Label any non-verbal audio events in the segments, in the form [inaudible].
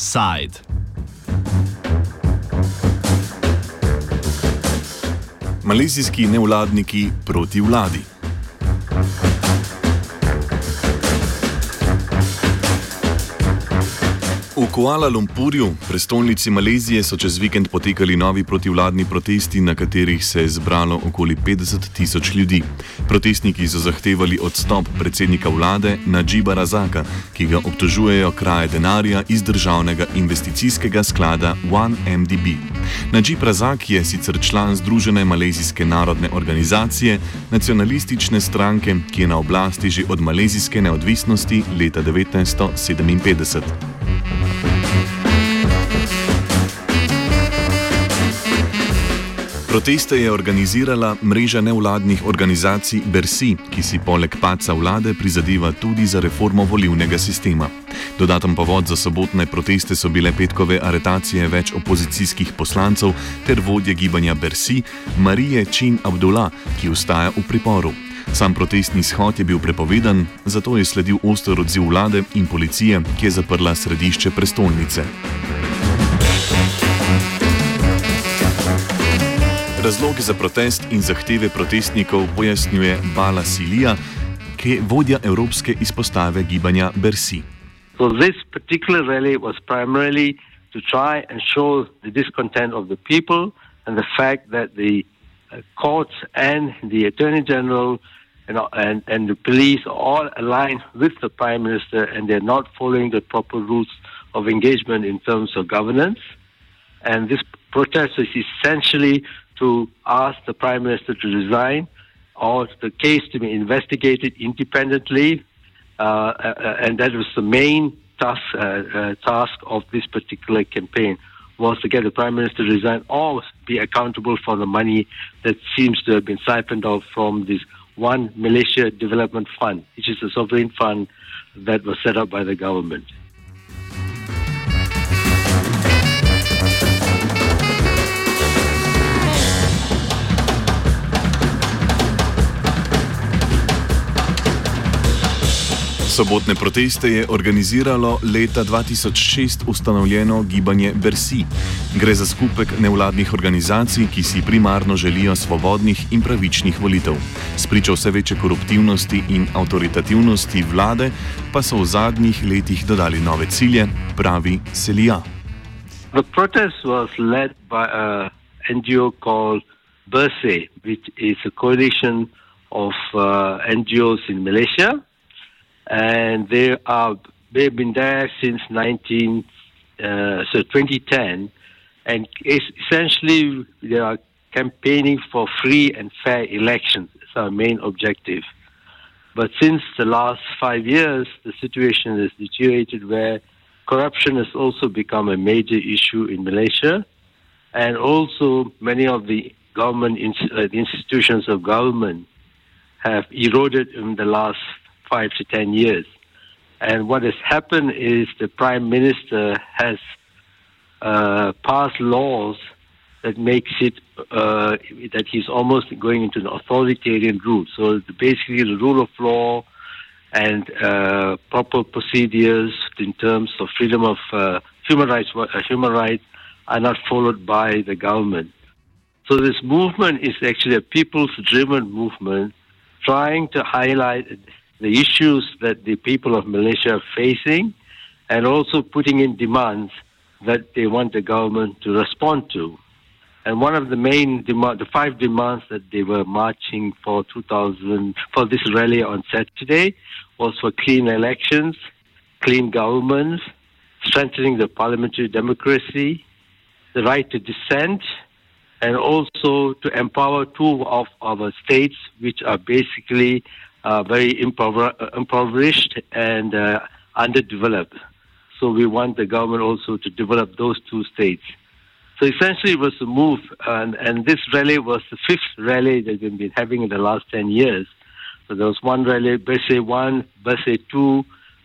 Side. Malezijski nevladniki proti vladi. Kuala Lumpurju, prestolnici Malezije, so čez vikend potekali novi protivladni protesti, na katerih se je zbralo okoli 50 tisoč ljudi. Protestniki so zahtevali odstop predsednika vlade Nadžiba Razaka, ki ga obtožujejo kraje denarja iz državnega investicijskega sklada OneMDB. Nadžib Razak je sicer član Združene malezijske narodne organizacije, nacionalistične stranke, ki je na oblasti že od malezijske neodvisnosti leta 1957. Proteste je organizirala mreža nevladnih organizacij Bersi, ki si poleg paca vlade prizadeva tudi za reformo volivnega sistema. Dodaten povod za sobotne proteste so bile petkove aretacije več opozicijskih poslancev ter vodje gibanja Bersi Marije Čin Abdullah, ki ustaja v priporu. Sam protestni shod je bil prepovedan, zato je sledil oster odziv vlade in policije, ki je zaprla središče prestolnice. Razloge za protest in zahteve protestnikov pojasnjuje Bala Silija, ki je vodja evropske izpostave gibanja Bersi. So this particular rally was primarily to try and show the discontent of the people and the fact that the uh, courts and the attorney general know, and, and the police are all aligned with the prime minister and they're not following the proper rules of engagement in terms of governance. And this protest is essentially to ask the prime minister to resign or the case to be investigated independently. Uh, uh, and that was the main task, uh, uh, task of this particular campaign was to get the prime minister to resign or be accountable for the money that seems to have been siphoned off from this one Malaysia Development Fund, which is a sovereign fund that was set up by the government. Sobotne proteste je organiziralo leta 2006 ustanovljeno gibanje Bersi. Gre za skupek nevladnih organizacij, ki si primarno želijo svobodnih in pravičnih volitev. Spričal vse večje koruptivnosti in avtoritativnosti vlade, pa so v zadnjih letih dodali nove cilje, pravi Selija. The protest was led by a NGO called Berse, which is a coalition of uh, NGOs in Malaysia. And they are they've been there since 19 uh, so 2010, and essentially they are campaigning for free and fair elections. It's our main objective. But since the last five years, the situation has deteriorated where corruption has also become a major issue in Malaysia, and also many of the government uh, institutions of government have eroded in the last five to ten years. And what has happened is the prime minister has uh, passed laws that makes it uh, that he's almost going into an authoritarian rule. So basically, the rule of law and uh, proper procedures in terms of freedom of uh, human rights, uh, human rights are not followed by the government. So this movement is actually a people's-driven movement, trying to highlight the issues that the people of Malaysia are facing and also putting in demands that they want the government to respond to. And one of the main demand, the five demands that they were marching for 2000 for this rally on Saturday was for clean elections, clean governments, strengthening the parliamentary democracy, the right to dissent, and also to empower two of our states, which are basically uh, very impoverished and uh, underdeveloped. So we want the government also to develop those two states. So essentially, it was a move, and, and this rally was the fifth rally that we've been having in the last 10 years. So there was one rally, Bersih 1, Bersih 2,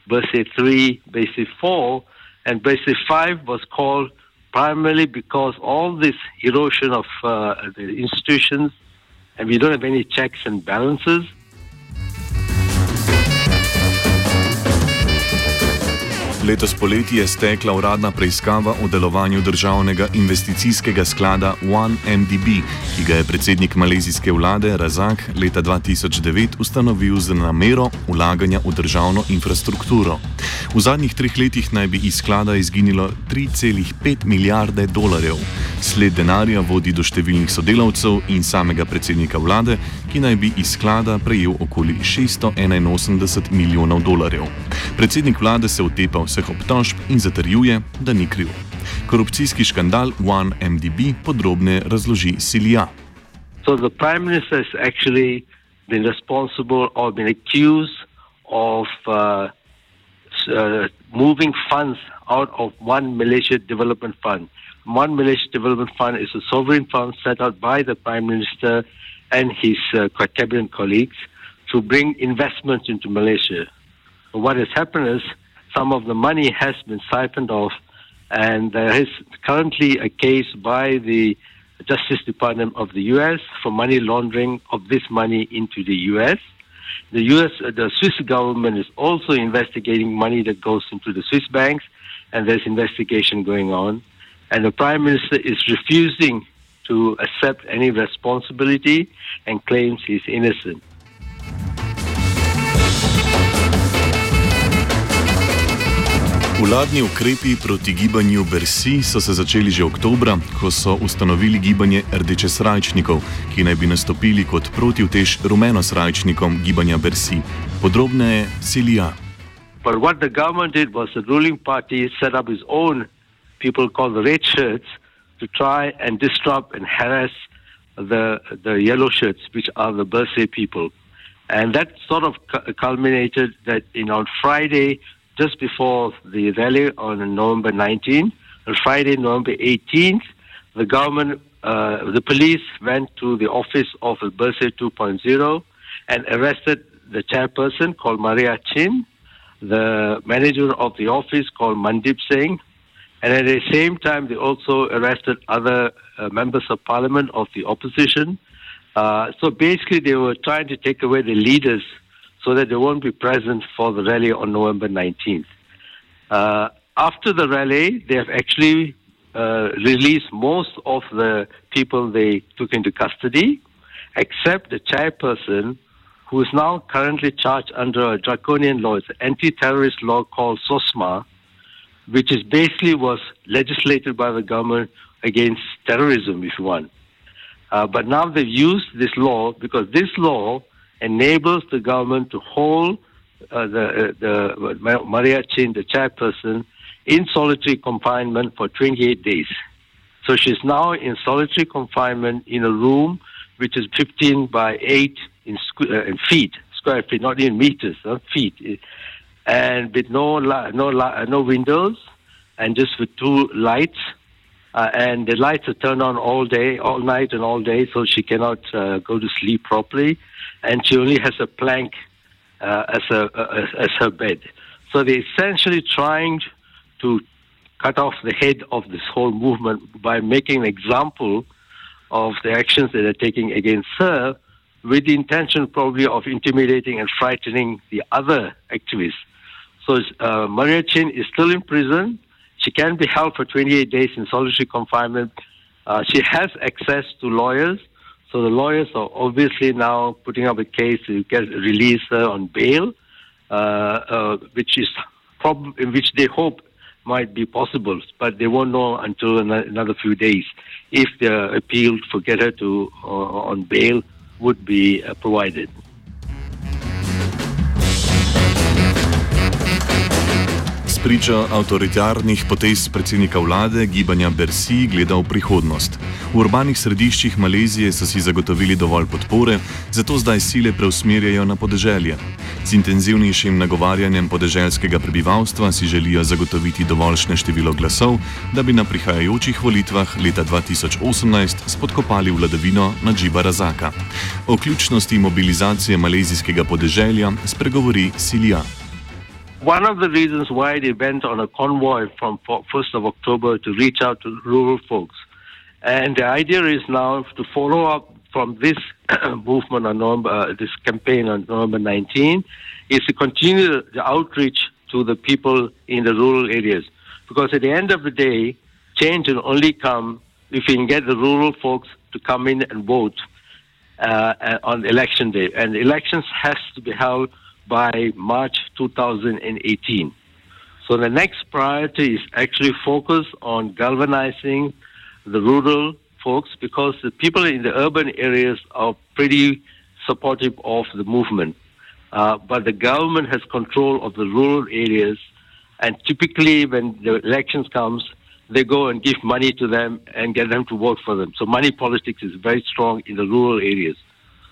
Bersih 3, Bersih 4, and Bersih 5 was called primarily because all this erosion of uh, the institutions, and we don't have any checks and balances. Letos poleti je stekla uradna preiskava o delovanju državnega investicijskega sklada OneMDB, ki ga je predsednik malezijske vlade Razak leta 2009 ustanovil z namero ulaganja v državno infrastrukturo. V zadnjih treh letih naj bi iz sklada izginilo 3,5 milijarde dolarjev. Sled denarja vodi do številnih sodelavcev in samega predsednika vlade, ki naj bi iz sklada prejel okoli 681 milijonov dolarjev. Predsednik vlade se utepa vseh obtožb in zatrjuje, da ni kriv. Korupcijski škandal OneMDB podrobne razloži Silija. So the prime minister has actually been responsible or been accused of uh, uh, moving funds out of one Malaysia Development Fund. One Malaysia Development Fund is a sovereign fund set out by the prime minister and his uh, cabinet colleagues to bring investments into Malaysia. What has happened is some of the money has been siphoned off, and there is currently a case by the Justice Department of the U.S. for money laundering of this money into the U.S. The U.S. Uh, the Swiss government is also investigating money that goes into the Swiss banks, and there's investigation going on. And the Prime Minister is refusing to accept any responsibility and claims he's innocent. Vladni ukrepi proti gibanju Bersi so se začeli že oktobra, ko so ustanovili gibanje Rdeče srajčnikov, ki naj bi nastopili kot protivtež rumenosrajčnikom gibanja Bersi. Podrobneje Silija. But what the government did was the ruling party set up its own people called the red shirts to try and disrupt and harass the the yellow shirts, which are the Bersih people. And that sort of culminated that know, on Friday just before the rally on November 19th. On Friday, November 18th, the government, uh, the police went to the office of Bersih 2.0 and arrested the chairperson called Maria Chin, the manager of the office called Mandip Singh, and at the same time, they also arrested other uh, members of parliament of the opposition. Uh, so basically, they were trying to take away the leaders so that they won't be present for the rally on November 19th. Uh, after the rally, they have actually uh, released most of the people they took into custody, except the chairperson, who is now currently charged under a draconian law, it's an anti-terrorist law called SOSMA, which is basically was legislated by the government against terrorism, if you want. Uh, but now they've used this law because this law enables the government to hold uh, the, uh, the Maria Chin, the chairperson, in solitary confinement for 28 days. So she's now in solitary confinement in a room which is 15 by 8 in, squ- uh, feet, square feet, not in meters, not feet, and with no no no windows, and just with two lights. Uh, and the lights are turned on all day, all night, and all day, so she cannot uh, go to sleep properly and she only has a plank uh, as, a, uh, as her bed. So they're essentially trying to cut off the head of this whole movement by making an example of the actions that they're taking against her with the intention probably of intimidating and frightening the other activists. So uh, Maria Chin is still in prison. She can be held for 28 days in solitary confinement. Uh, she has access to lawyers. So the lawyers are obviously now putting up a case to get release her on bail, uh, uh, which is prob- which they hope might be possible, but they won't know until another few days if the appeal for get her to uh, on bail would be uh, provided. Priča avtoritarnih potez predsednika vlade gibanja Bersi gleda v prihodnost. V urbanih središčih Malezije so si zagotovili dovolj podpore, zato zdaj sile preusmerjajo na podeželje. Z intenzivnejšim nagovarjanjem podeželskega prebivalstva si želijo zagotoviti dovoljšne število glasov, da bi na prihajajočih volitvah leta 2018 spodkopali vladavino Nadžiba Razaka. O ključnosti mobilizacije malezijskega podeželja spregovori Silija. One of the reasons why they went on a convoy from 1st of October to reach out to rural folks. And the idea is now to follow up from this [coughs] movement on November, uh, this campaign on November 19, is to continue the outreach to the people in the rural areas. Because at the end of the day, change will only come if we can get the rural folks to come in and vote uh, on election day. And elections has to be held by March 2018. So the next priority is actually focus on galvanizing the rural folks because the people in the urban areas are pretty supportive of the movement. Uh, but the government has control of the rural areas, and typically when the elections comes, they go and give money to them and get them to vote for them. So money politics is very strong in the rural areas.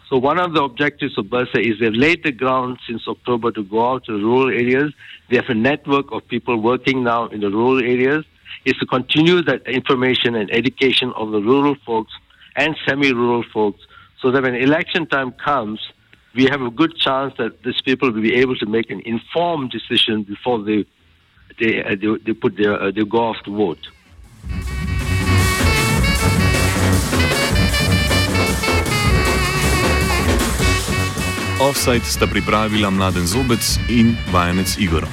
So one of the objectives of Bersih is they've laid the ground since October to go out to the rural areas. They have a network of people working now in the rural areas. Is to continue that information and education of the rural folks and semi-rural folks, so that when election time comes, we have a good chance that these people will be able to make an informed decision before they they uh, they, they, put their uh, they go off to vote. Offside sta pripravila mladen zobec in vajenec Igor.